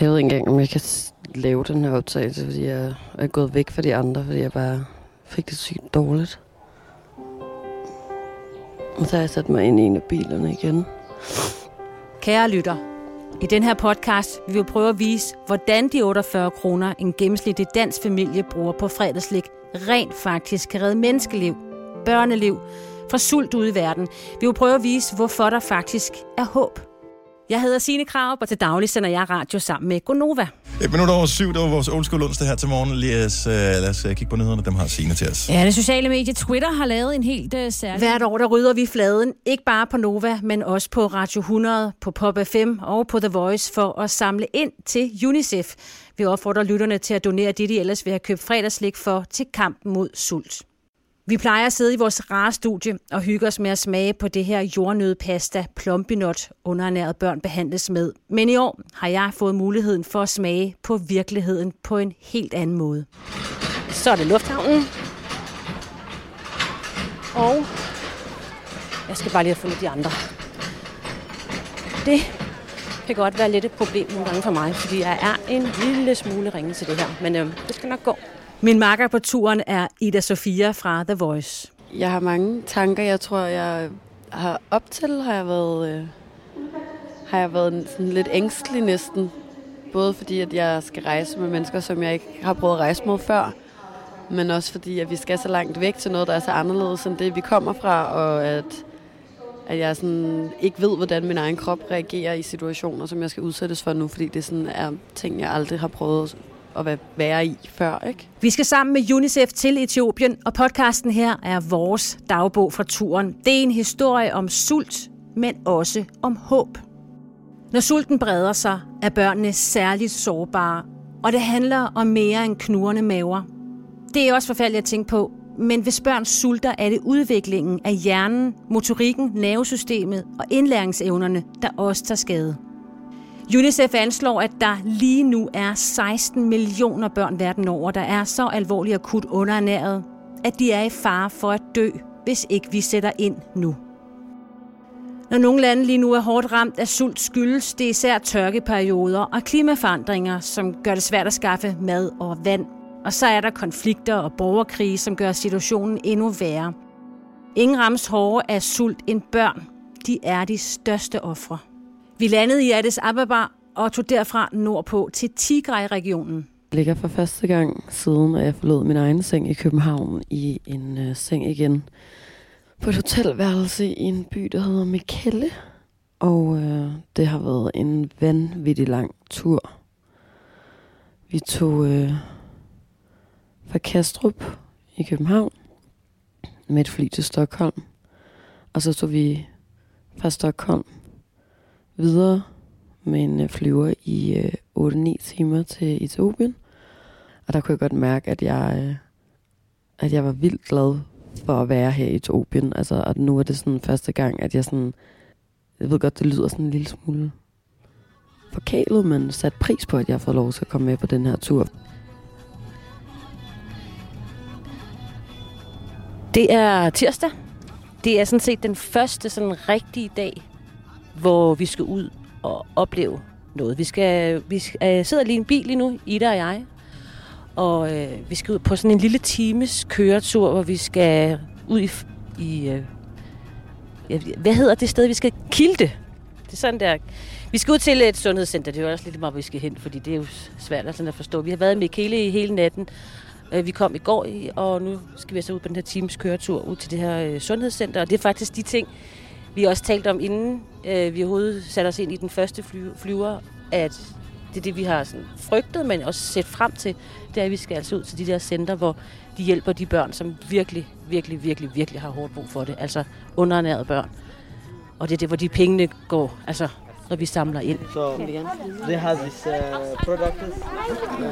Jeg ved ikke engang, om jeg kan lave den her optagelse, fordi jeg er gået væk fra de andre, fordi jeg bare fik det sygt dårligt. Og så har jeg sat mig ind i en af bilerne igen. Kære lytter, i den her podcast vil vi prøve at vise, hvordan de 48 kroner, en gennemsnitlig dansk familie bruger på fredagslik, rent faktisk kan redde menneskeliv, børneliv, fra sult ude i verden. Vi vil prøve at vise, hvorfor der faktisk er håb. Jeg hedder Signe Krav, og til daglig sender jeg radio sammen med Gonova. Et minut over syv, det var vores old school onsdag her til morgen. Lad os, uh, lad os uh, kigge på nyhederne, dem har Signe til os. Ja, det sociale medie Twitter har lavet en helt uh, særlig... Hvert år, der rydder vi fladen, ikke bare på Nova, men også på Radio 100, på Pop FM og på The Voice, for at samle ind til UNICEF. Vi opfordrer lytterne til at donere det, de ellers vil have købt fredagslik for til kampen mod sult. Vi plejer at sidde i vores rare studie og hygge os med at smage på det her jordnødpasta plombinot, underernæret børn behandles med. Men i år har jeg fået muligheden for at smage på virkeligheden på en helt anden måde. Så er det lufthavnen. Og jeg skal bare lige have fundet de andre. Det kan godt være lidt et problem nogle gange for mig, fordi jeg er en lille smule ringe til det her. Men øh, det skal nok gå. Min makker på turen er Ida Sofia fra The Voice. Jeg har mange tanker. Jeg tror, jeg har op til, har jeg været, øh, har jeg været sådan lidt ængstelig næsten. Både fordi, at jeg skal rejse med mennesker, som jeg ikke har prøvet at rejse med før. Men også fordi, at vi skal så langt væk til noget, der er så anderledes end det, vi kommer fra. Og at, at jeg sådan ikke ved, hvordan min egen krop reagerer i situationer, som jeg skal udsættes for nu. Fordi det sådan er ting, jeg aldrig har prøvet at være i før. Ikke? Vi skal sammen med UNICEF til Etiopien, og podcasten her er vores dagbog fra turen. Det er en historie om sult, men også om håb. Når sulten breder sig, er børnene særligt sårbare, og det handler om mere end knurrende maver. Det er også forfærdeligt at tænke på, men hvis børn sulter, er det udviklingen af hjernen, motorikken, nervesystemet og indlæringsevnerne, der også tager skade. UNICEF anslår, at der lige nu er 16 millioner børn verden over, der er så alvorligt akut underernæret, at de er i fare for at dø, hvis ikke vi sætter ind nu. Når nogle lande lige nu er hårdt ramt af sult, skyldes det især tørkeperioder og klimaforandringer, som gør det svært at skaffe mad og vand. Og så er der konflikter og borgerkrige, som gør situationen endnu værre. Ingen rammes hårdere af sult end børn. De er de største ofre. Vi landede i Addis Ababa og tog derfra nordpå til Tigray-regionen. Jeg ligger for første gang siden, at jeg forlod min egen seng i København i en øh, seng igen. På et hotelværelse i en by, der hedder Mekelle. Og øh, det har været en vanvittig lang tur. Vi tog øh, fra Kastrup i København med et fly til Stockholm. Og så tog vi fra Stockholm videre med en øh, flyver i øh, 8-9 timer til Etiopien. Og der kunne jeg godt mærke, at jeg, øh, at jeg var vildt glad for at være her i Etiopien. Altså, og nu er det sådan første gang, at jeg sådan... Jeg ved godt, det lyder sådan en lille smule forkælet, men sat pris på, at jeg har fået lov til at komme med på den her tur. Det er tirsdag. Det er sådan set den første sådan rigtige dag hvor vi skal ud og opleve noget. Vi skal, vi skal, øh, sidder lige i en bil lige nu, Ida og jeg, og øh, vi skal ud på sådan en lille times køretur, hvor vi skal ud i, i øh, hvad hedder det sted, vi skal? Kilde. Det er sådan der. Vi skal ud til et sundhedscenter. Det er jo også lidt meget, hvor vi skal hen, fordi det er jo svært at, sådan at forstå. Vi har været med Kele i hele natten. Øh, vi kom i går, og nu skal vi så ud på den her times køretur ud til det her øh, sundhedscenter. Og det er faktisk de ting, vi har også talt om, inden øh, vi overhovedet satte os ind i den første fly, flyver, at det er det, vi har sådan frygtet, men også set frem til, det er, at vi skal altså ud til de der center, hvor de hjælper de børn, som virkelig, virkelig, virkelig, virkelig har hårdt brug for det. Altså underernærede børn. Og det er det, hvor de pengene går, altså når vi samler ind. So they have this uh, product. Uh,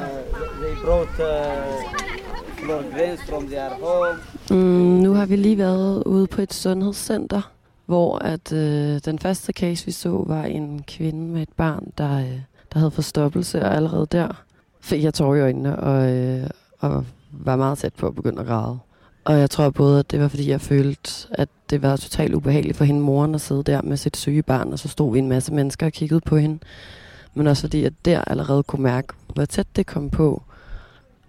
they brought uh, grains from their home. Mm, nu har vi lige været ude på et sundhedscenter, hvor at øh, den første case, vi så, var en kvinde med et barn, der, øh, der havde forstoppelse, og allerede der fik jeg tårer i øjnene, og, øh, og var meget tæt på at begynde at græde. Og jeg tror både, at det var, fordi jeg følte, at det var totalt ubehageligt for hende moren at sidde der med sit syge barn, og så stod vi en masse mennesker og kiggede på hende. Men også fordi, at der allerede kunne mærke, hvor tæt det kom på,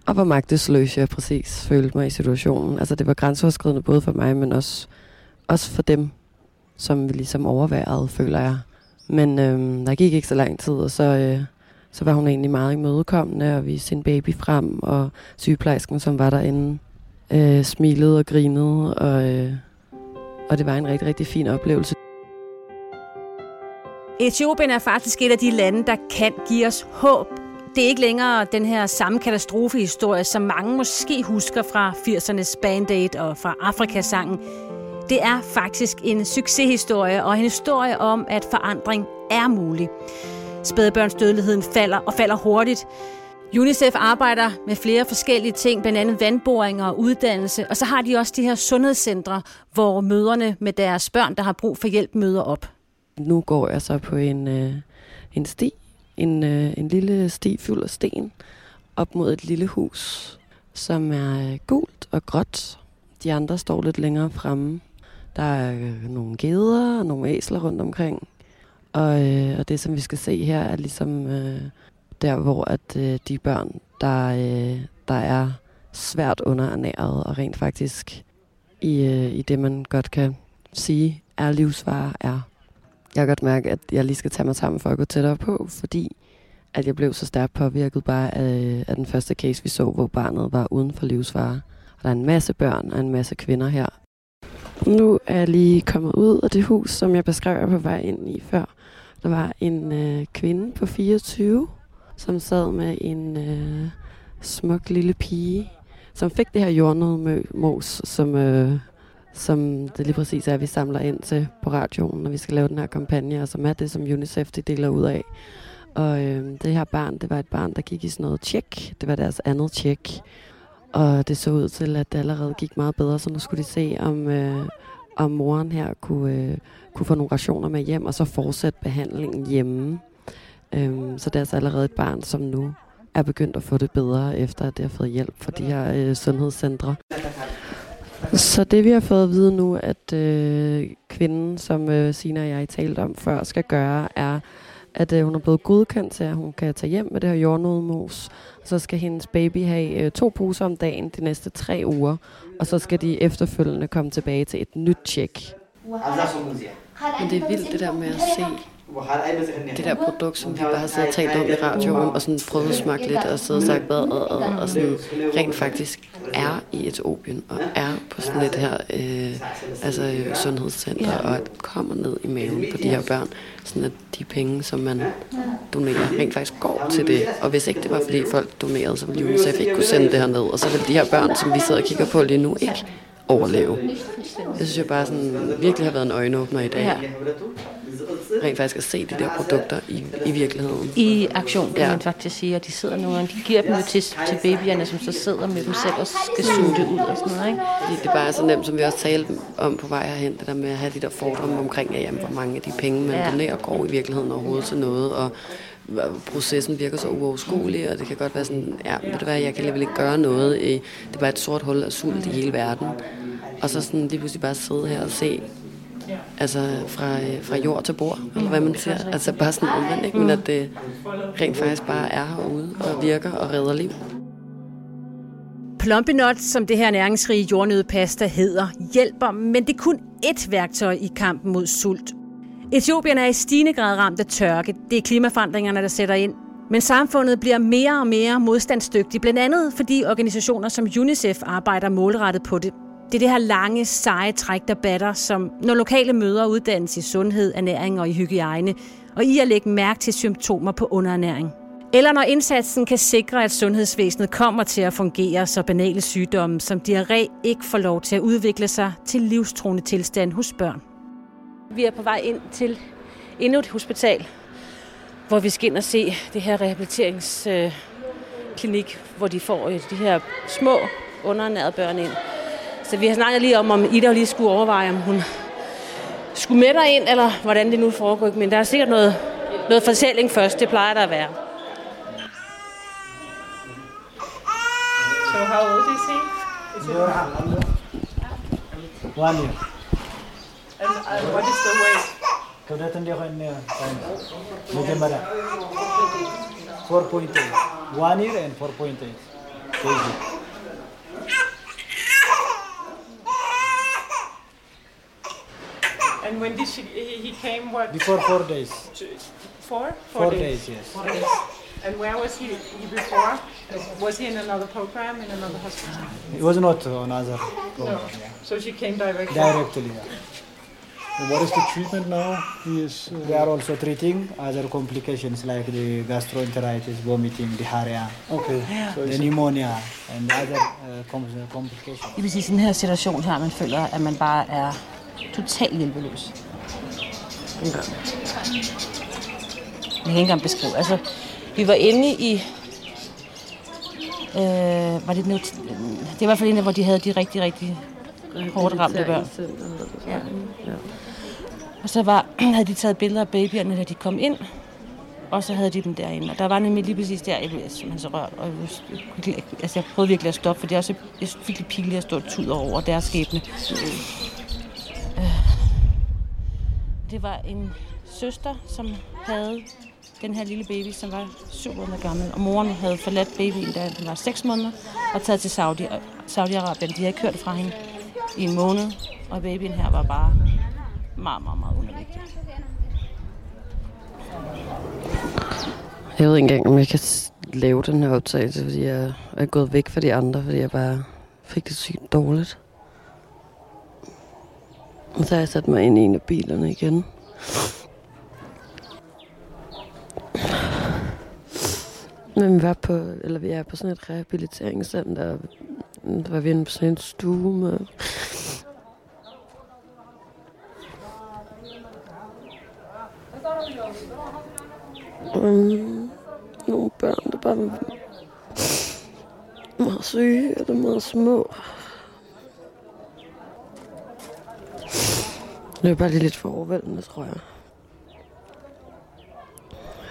og hvor magtesløs jeg præcis følte mig i situationen. Altså det var grænseoverskridende både for mig, men også, også for dem, som vi ligesom overværede, føler jeg. Men øh, der gik ikke så lang tid, og så, øh, så var hun egentlig meget imødekommende, og viste sin baby frem, og sygeplejersken, som var derinde, øh, smilede og grinede, og, øh, og det var en rigtig, rigtig fin oplevelse. Etiopien er faktisk et af de lande, der kan give os håb. Det er ikke længere den her samme katastrofehistorie, som mange måske husker fra 80'ernes Band-Aid og fra Afrikasangen. Det er faktisk en succeshistorie og en historie om, at forandring er mulig. Spædbørnsdødeligheden falder og falder hurtigt. UNICEF arbejder med flere forskellige ting, blandt andet vandboringer og uddannelse, og så har de også de her sundhedscentre, hvor møderne med deres børn, der har brug for hjælp, møder op. Nu går jeg så på en, øh, en sti, en, øh, en lille sti fuld af sten, op mod et lille hus, som er gult og gråt. De andre står lidt længere fremme. Der er øh, nogle geder og nogle æsler rundt omkring. Og, øh, og det, som vi skal se her, er ligesom øh, der, hvor at øh, de børn, der, øh, der er svært underernæret og rent faktisk i, øh, i det, man godt kan sige, er livsvarer, er. Jeg kan godt mærke, at jeg lige skal tage mig sammen for at gå tættere på, fordi at jeg blev så stærkt påvirket bare af, af den første case, vi så, hvor barnet var uden for livsvarer. Og der er en masse børn og en masse kvinder her. Nu er jeg lige kommet ud af det hus, som jeg beskrev på vej ind i før. Der var en øh, kvinde på 24, som sad med en øh, smuk lille pige, som fik det her jordnødmos, som, øh, som det lige præcis er, vi samler ind til på radioen, når vi skal lave den her kampagne, og som er det, som UNICEF de deler ud af. Og øh, det her barn, det var et barn, der gik i sådan noget tjek. Det var deres andet tjek. Og det så ud til, at det allerede gik meget bedre, så nu skulle de se, om, øh, om moren her kunne, øh, kunne få nogle rationer med hjem, og så fortsætte behandlingen hjemme. Øhm, så det er altså allerede et barn, som nu er begyndt at få det bedre, efter at det har fået hjælp fra de her øh, sundhedscentre. Så det vi har fået at vide nu, at øh, kvinden, som øh, Sina og jeg talte om før, skal gøre, er, at øh, hun er blevet godkendt til, at hun kan tage hjem med det her jordnødmos. Så skal hendes baby have øh, to poser om dagen de næste tre uger, og så skal de efterfølgende komme tilbage til et nyt tjek. Men det er vildt det der med at se det der produkt, som vi bare har siddet og talt om i radioen, og sådan prøvet at smage lidt, og siddet og sagt, hvad, og, og, og sådan rent faktisk er i Etiopien, og er på sådan et her øh, altså, sundhedscenter, og at kommer ned i maven på de her børn, sådan at de penge, som man donerer, rent faktisk går til det. Og hvis ikke det var, fordi folk donerede, så ville UNICEF ikke kunne sende det her ned, og så ville de her børn, som vi sidder og kigger på lige nu, ikke overleve. Jeg synes jo bare sådan, virkelig har været en øjenåbner i dag rent faktisk at se de der produkter i, i virkeligheden. I aktion, kan ja. man faktisk sige, at de sidder nu, og de giver dem jo til, til babyerne, som så sidder med dem selv og skal suge det ud og sådan noget. Ikke? Det, det er bare så nemt, som vi også talte om på vej herhen, det der med at have de der fordomme omkring, at jamen, hvor mange af de penge, man ja. donerer, går i virkeligheden overhovedet til noget, og processen virker så uoverskuelig, og det kan godt være sådan, ja, ved du hvad, jeg kan alligevel ikke gøre noget. Det er bare et sort hul af sult i hele verden. Og så sådan lige pludselig bare sidde her og se altså fra, øh, fra jord til bord, eller hvad man siger. Altså bare sådan omvendt, ikke? men at det rent faktisk bare er herude og virker og redder liv. Plumpinut, som det her næringsrige jordnødpasta hedder, hjælper, men det er kun ét værktøj i kampen mod sult. Etiopien er i stigende grad ramt af tørke. Det er klimaforandringerne, der sætter ind. Men samfundet bliver mere og mere modstandsdygtigt, blandt andet fordi organisationer som UNICEF arbejder målrettet på det. Det er det her lange, seje træk, der batter, som når lokale møder uddannes i sundhed, ernæring og i hygiejne, og i at lægge mærke til symptomer på underernæring. Eller når indsatsen kan sikre, at sundhedsvæsenet kommer til at fungere, så banale sygdomme som diarré ikke får lov til at udvikle sig til livstruende tilstand hos børn. Vi er på vej ind til endnu et hospital, hvor vi skal ind og se det her rehabiliteringsklinik, hvor de får øh, de her små underernærede børn ind. Så vi har snakket lige om, om Ida lige skulle overveje, om hun skulle med ind, eller hvordan det nu foregår. Men der er sikkert noget, noget fortælling først. Det plejer der at være. So how old is he? Is he One year. And, and what is the weight? Kemudian dia kan ni, bagaimana? 4.8. One year and 4.8 kg. And when did she, he he came, what? Before four days. Four? Four days, yes. Four days. And where was he, he before? Was he in another program, in another hospital? It was not on other No. yeah. So she came directly? Directly, yeah. And what is the treatment now? He is. We Uh, are also treating other complications like the gastroenteritis, vomiting, diarrhea, okay. So the pneumonia, and other uh, com- complications. Det vil sige, at i den her situation her, man føler, at man bare er totalt hjælpeløs. Jeg kan ikke engang beskrive. Altså, vi var inde i... Øh, var det, noget, det er i hvert fald en af, hvor de havde de rigtig, rigtig hårdt ramte børn. Ja. Ja. Og så var, havde de taget billeder af babyerne, da de kom ind. Og så havde de dem derinde. Og der var nemlig lige præcis der, jeg blev simpelthen så rørt. Og jeg, kunne altså, jeg prøvede virkelig at stoppe, for det er også, jeg fik lidt pinligt at stå og tude over deres skæbne. Øh. Det var en søster, som havde den her lille baby, som var syv måneder gammel. Og moren havde forladt babyen, da den var 6 måneder, og taget til Saudi, Saudi-Arabien. De havde kørt fra hende i en måned, og babyen her var bare meget, meget, meget undervægtig. Jeg ved ikke engang, om jeg kan lave den her optagelse, fordi jeg er gået væk fra de andre, fordi jeg bare fik det sygt dårligt. Og så har jeg sat mig ind i en af bilerne igen. Men vi var på, eller vi er på sådan et rehabiliteringscenter. Der var vi inde på sådan en stue med um, nogle børn, der bare var meget syge eller meget små. Det er bare lige lidt for overvældende, tror jeg.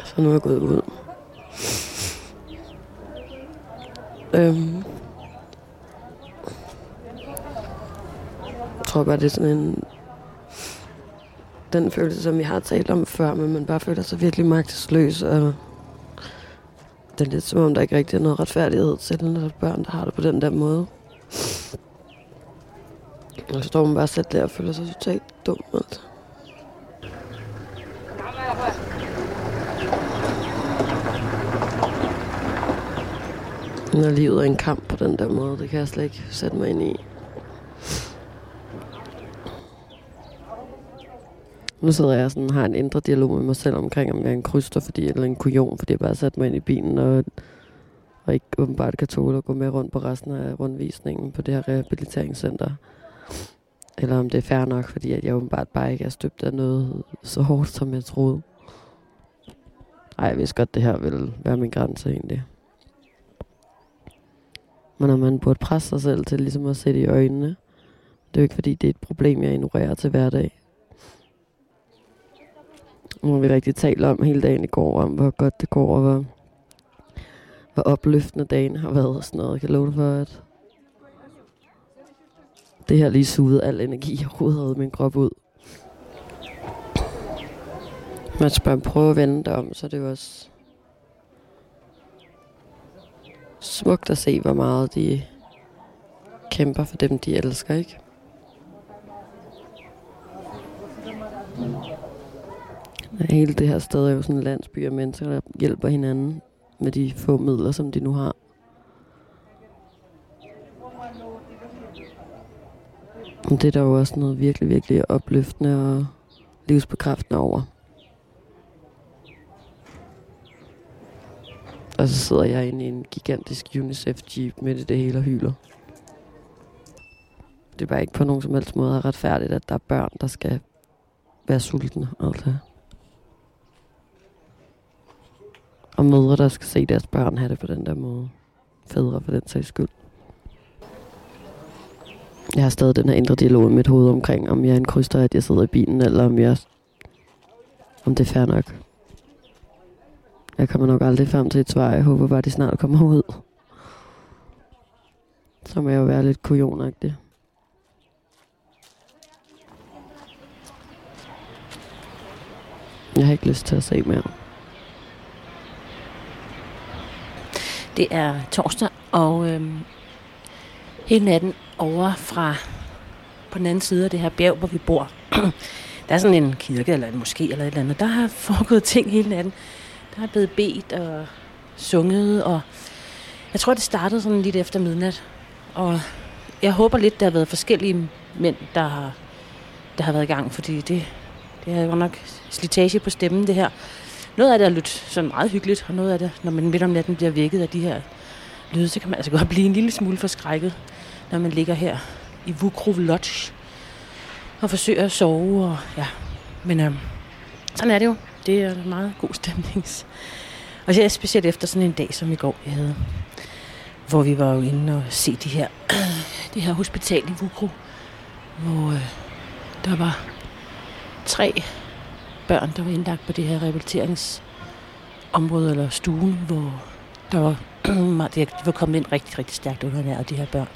Så nu er jeg gået ud. Øhm. Jeg tror bare, det er sådan en... Den følelse, som vi har talt om før, men man bare føler sig virkelig magtesløs, og det er lidt som om, der ikke rigtig er noget retfærdighed til, når der er børn, der har det på den der måde. Og så står man bare sat der og føler sig totalt dum. Altså. Når livet er en kamp på den der måde, det kan jeg slet ikke sætte mig ind i. Nu sidder jeg sådan har en indre dialog med mig selv omkring, om jeg er en kryster, fordi, eller en kujon, fordi jeg bare har sat mig ind i bilen og, og ikke åbenbart kan tåle at gå med rundt på resten af rundvisningen på det her rehabiliteringscenter. Eller om det er fair nok, fordi at jeg åbenbart bare ikke er støbt af noget så hårdt, som jeg troede. Ej, jeg vidste godt, det her ville være min grænse egentlig. Men når man burde presse sig selv til ligesom at sætte i øjnene. Det er jo ikke fordi, det er et problem, jeg ignorerer til hverdag. Nu vi rigtig talt om hele dagen i går, om hvor godt det går, og hvor, hvor opløftende dagen har været og sådan noget. Jeg kan love dig for, at det her lige sugede al energi, jeg overhovedet havde min krop ud. Man skal bare prøve at vende det om, så det er også smukt at se, hvor meget de kæmper for dem, de elsker, ikke? Hele det her sted er jo sådan en landsby af mennesker, der hjælper hinanden med de få midler, som de nu har. Og det er der jo også noget virkelig, virkelig opløftende og livsbekræftende over. Og så sidder jeg inde i en gigantisk UNICEF-jeep midt i det hele og hyler. Det er bare ikke på nogen som helst måde retfærdigt, at der er børn, der skal være sultne. Altså. Og mødre, der skal se deres børn have det på den der måde. Fædre for den sags skyld. Jeg har stadig den her indre dialog i mit hoved omkring, om jeg er en kryster, at jeg sidder i bilen, eller om jeg om det er fair nok. Jeg kommer nok aldrig frem til et svar. Jeg håber bare, de snart kommer ud. Så må jeg jo være lidt kujonagtig. Jeg har ikke lyst til at se mere. Det er torsdag, og øhm, hele natten over fra på den anden side af det her bjerg, hvor vi bor. der er sådan en kirke eller en moské eller et eller andet. Der har foregået ting hele natten. Der er blevet bedt og sunget, og jeg tror, det startede sådan lidt efter midnat. Og jeg håber lidt, der har været forskellige mænd, der har, der har været i gang, fordi det, det er jo nok slitage på stemmen, det her. Noget af det er lidt sådan meget hyggeligt, og noget af det, når man midt om natten bliver vækket af de her lyde, så kan man altså godt blive en lille smule forskrækket, når man ligger her i Vukrov Lodge og forsøger at sove. Og, ja. Men øhm, sådan er det jo. Det er en meget god stemning. Og så er specielt efter sådan en dag, som i går vi havde, hvor vi var jo inde og se de her, det her hospital i Vukro, hvor øh, der var tre børn, der var indlagt på det her rehabiliteringsområde, eller stuen, hvor der var, de var kommet ind rigtig, rigtig stærkt under de her børn.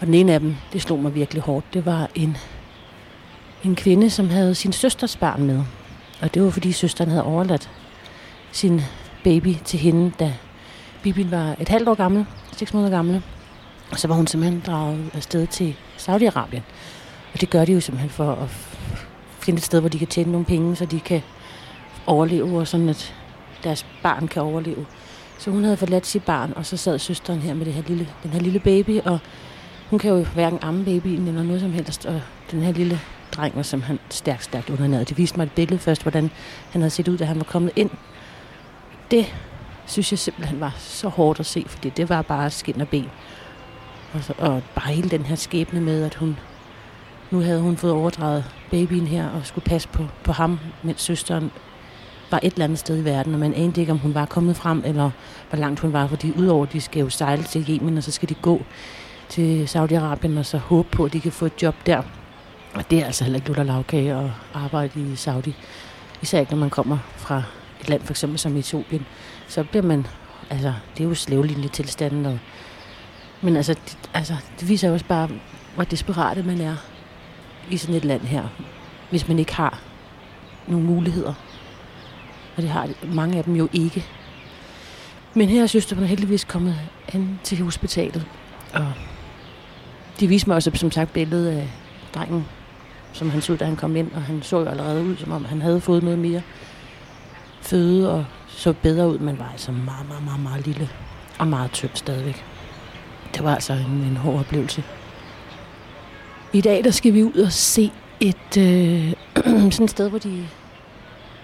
Og den ene af dem, det slog mig virkelig hårdt, det var en, en kvinde, som havde sin søsters barn med. Og det var fordi søsteren havde overladt sin baby til hende, da babyen var et halvt år gammel, seks måneder gammel. Og så var hun simpelthen draget afsted til Saudi-Arabien. Og det gør de jo simpelthen for at finde et sted, hvor de kan tjene nogle penge, så de kan overleve, og sådan at deres barn kan overleve. Så hun havde forladt sit barn, og så sad søsteren her med det her lille, den her lille baby, og hun kan jo hverken amme babyen eller noget som helst, og den her lille dreng var simpelthen stærkt, stærkt undernæret. Det viste mig et billede først, hvordan han havde set ud, da han var kommet ind. Det synes jeg simpelthen var så hårdt at se, fordi det var bare skin og ben. Og, så, og bare hele den her skæbne med, at hun nu havde hun fået overdraget babyen her og skulle passe på, på ham, mens søsteren var et eller andet sted i verden, og man anede ikke, om hun var kommet frem, eller hvor langt hun var, fordi udover, at de skal jo sejle til Yemen, og så skal de gå til Saudi-Arabien, og så håbe på, at de kan få et job der. Og det er altså heller ikke lutter lavkage at arbejde i Saudi. Især ikke, når man kommer fra et land, for eksempel som Etiopien. Så bliver man, altså, det er jo slavelignende tilstanden. Og, men altså det, altså, det viser jo også bare, hvor desperate man er i sådan et land her, hvis man ikke har nogle muligheder. Og det har mange af dem jo ikke. Men her er søsteren heldigvis kommet hen til hospitalet. Og de viste mig også, som sagt, billedet af drengen, som han så ud, da han kom ind. Og han så jo allerede ud, som om han havde fået noget mere føde og så bedre ud, men var altså meget, meget, meget, meget lille og meget tynd stadigvæk. Det var altså en, en hård oplevelse. I dag der skal vi ud og se et øh, sådan et sted, hvor de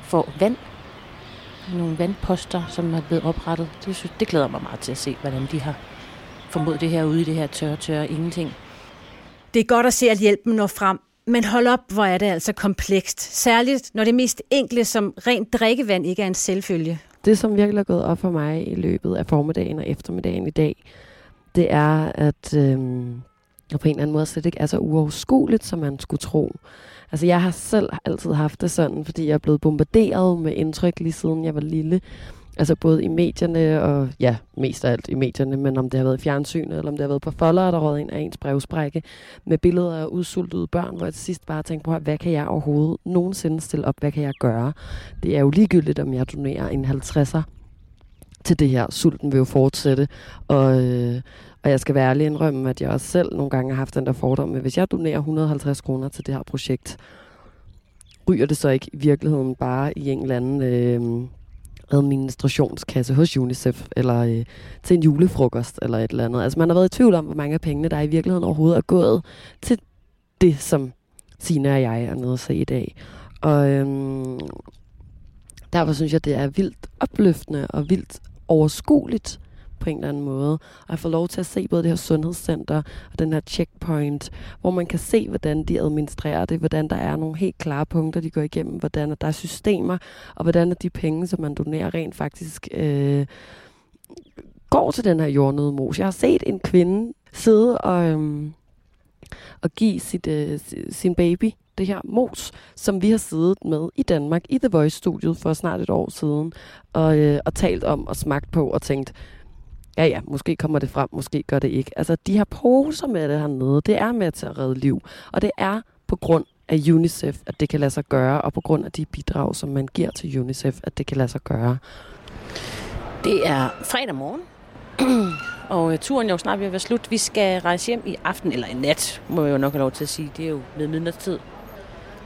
får vand. Nogle vandposter, som er blevet oprettet. Det, synes, det glæder mig meget til at se, hvordan de har formået det her ude i det her tørre, tørre ingenting. Det er godt at se, at hjælpen når frem, men hold op, hvor er det altså komplekst. Særligt, når det mest enkle som rent drikkevand ikke er en selvfølge. Det, som virkelig er gået op for mig i løbet af formiddagen og eftermiddagen i dag, det er, at øhm, og på en eller anden måde slet ikke er så uoverskueligt, som man skulle tro. Altså jeg har selv altid haft det sådan, fordi jeg er blevet bombarderet med indtryk lige siden jeg var lille. Altså både i medierne og, ja, mest af alt i medierne, men om det har været i fjernsynet, eller om det har været på folder, der råd ind af ens brevsprække, med billeder af udsultede børn, hvor jeg til sidst bare tænkte på, hvad kan jeg overhovedet nogensinde stille op, hvad kan jeg gøre? Det er jo ligegyldigt, om jeg donerer en 50'er til det her. Sulten vil jo fortsætte, og, øh, og jeg skal være ærlig indrømme, at jeg også selv nogle gange har haft den der fordom, at hvis jeg donerer 150 kroner til det her projekt, ryger det så ikke i virkeligheden bare i en eller anden øh, administrationskasse hos UNICEF, eller øh, til en julefrokost, eller et eller andet. Altså man har været i tvivl om, hvor mange af pengene, der i virkeligheden overhovedet er gået til det, som Sina og jeg er nede at se i dag. Og øhm, derfor synes jeg, det er vildt opløftende og vildt overskueligt på en eller anden måde. Og jeg får lov til at se både det her sundhedscenter og den her checkpoint, hvor man kan se, hvordan de administrerer det, hvordan der er nogle helt klare punkter, de går igennem, hvordan der er systemer, og hvordan de penge, som man donerer, rent faktisk øh, går til den her jordnødmos. Jeg har set en kvinde sidde og, øhm, og give sit, øh, sin baby det her mos, som vi har siddet med i Danmark i The Voice-studiet for snart et år siden, og, øh, og talt om og smagt på og tænkt, ja ja, måske kommer det frem, måske gør det ikke. Altså, de har poser med det hernede. Det er med til at redde liv. Og det er på grund af UNICEF, at det kan lade sig gøre, og på grund af de bidrag, som man giver til UNICEF, at det kan lade sig gøre. Det er fredag morgen. og øh, turen er jo snart ved at være slut. Vi skal rejse hjem i aften, eller i nat, må jeg jo nok have lov til at sige. Det er jo ved midnatstid.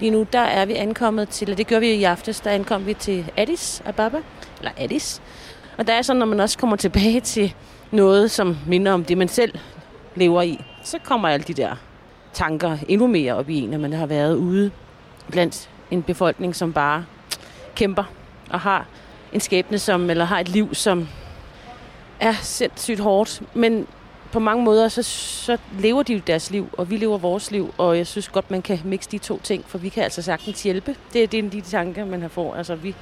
Lige nu, der er vi ankommet til, og det gør vi i aftes, der ankom vi til Addis Ababa, eller Addis. Og der er sådan, når man også kommer tilbage til noget, som minder om det, man selv lever i, så kommer alle de der tanker endnu mere op i en, når man har været ude blandt en befolkning, som bare kæmper og har en skæbne, som, eller har et liv, som er sindssygt hårdt. Men på mange måder, så, så lever de jo deres liv, og vi lever vores liv, og jeg synes godt, man kan mixe de to ting, for vi kan altså sagtens hjælpe. Det er de, de tanker, man har fået. Altså, vi,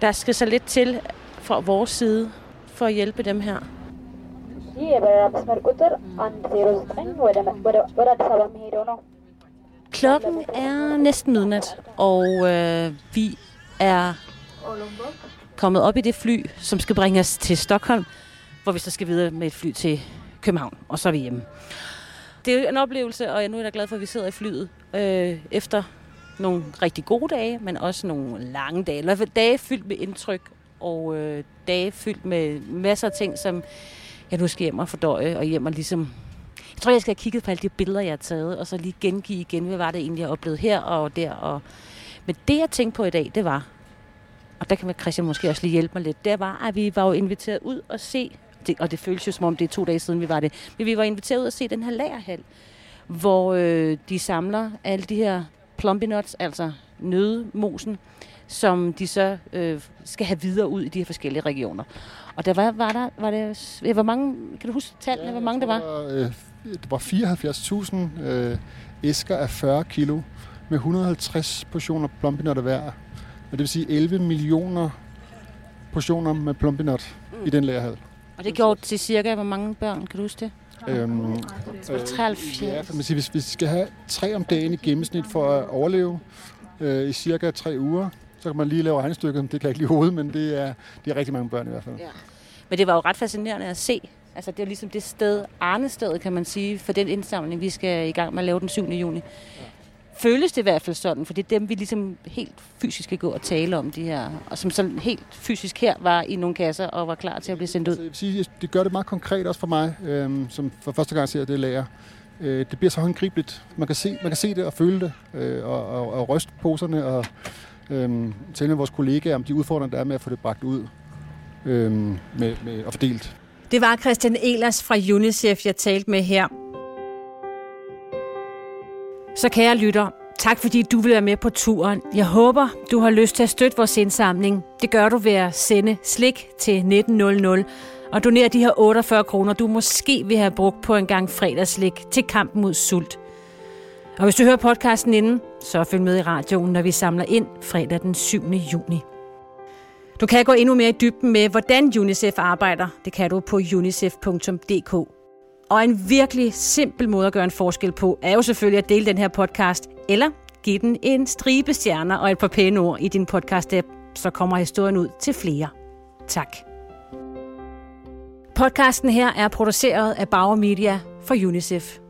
der skal så lidt til fra vores side for at hjælpe dem her. Klokken er næsten midnat, og øh, vi er kommet op i det fly, som skal bringe os til Stockholm, hvor vi så skal videre med et fly til København, og så er vi hjemme. Det er en oplevelse, og nu er jeg glad for, at vi sidder i flyet øh, efter nogle rigtig gode dage, men også nogle lange dage. Eller dage fyldt med indtryk, og øh, dage fyldt med masser af ting, som jeg nu skal hjem og fordøje, og hjem og ligesom... Jeg tror, jeg skal have kigget på alle de billeder, jeg har taget, og så lige gengive igen, hvad var det egentlig, jeg oplevede her og der. Og... Men det, jeg tænkte på i dag, det var, og der kan Christian måske også lige hjælpe mig lidt, det var, at vi var jo inviteret ud og se, det, og det føles jo som om det er to dage siden, vi var det, men vi var inviteret ud at se den her lagerhal, hvor øh, de samler alle de her plumbinuts, altså nødmosen, som de så øh, skal have videre ud i de her forskellige regioner. Og der var, var der, var det, hvor mange, kan du huske tallene, ja, hvor mange det var? Øh, det var 74.000 øh, æsker af 40 kilo med 150 portioner plumpinut hver. Og det vil sige 11 millioner portioner med plumpinut mm. i den lagerhal. Og det gjorde til cirka, hvor mange børn, kan du huske det? Øhm, øh, 73. Ja, man siger, hvis vi skal have tre om dagen i gennemsnit for at overleve øh, i cirka tre uger, så kan man lige lave regnestykket. Det kan jeg ikke lige hovedet, men det er, det er rigtig mange børn i hvert fald. Ja. Men det var jo ret fascinerende at se. Altså, det er ligesom det sted, Arnestedet, kan man sige, for den indsamling, vi skal i gang med at lave den 7. juni. Ja. Føles det i hvert fald sådan, for det er dem, vi ligesom helt fysisk skal gå og tale om, de her, og som så helt fysisk her var i nogle kasser og var klar til at blive sendt ud. Altså, jeg vil sige, det gør det meget konkret også for mig, øhm, som for første gang ser det lærer. Øh, det bliver så håndgribeligt. Man kan se, man kan se det og føle det, øh, og, og, og ryste poserne og øhm, tale med vores kollegaer om de udfordringer, der er med at få det bragt ud øhm, med, med, og fordelt. Det var Christian Elers fra UNICEF, jeg talte med her. Så kære lytter, tak fordi du vil være med på turen. Jeg håber, du har lyst til at støtte vores indsamling. Det gør du ved at sende slik til 1900 og donere de her 48 kroner, du måske vil have brugt på en gang fredagslik til kampen mod sult. Og hvis du hører podcasten inden, så følg med i radioen, når vi samler ind fredag den 7. juni. Du kan gå endnu mere i dybden med, hvordan UNICEF arbejder. Det kan du på unicef.dk. Og en virkelig simpel måde at gøre en forskel på, er jo selvfølgelig at dele den her podcast, eller give den en stribe stjerner og et par pæne ord i din podcast-app, så kommer historien ud til flere. Tak. Podcasten her er produceret af Bauer Media for UNICEF.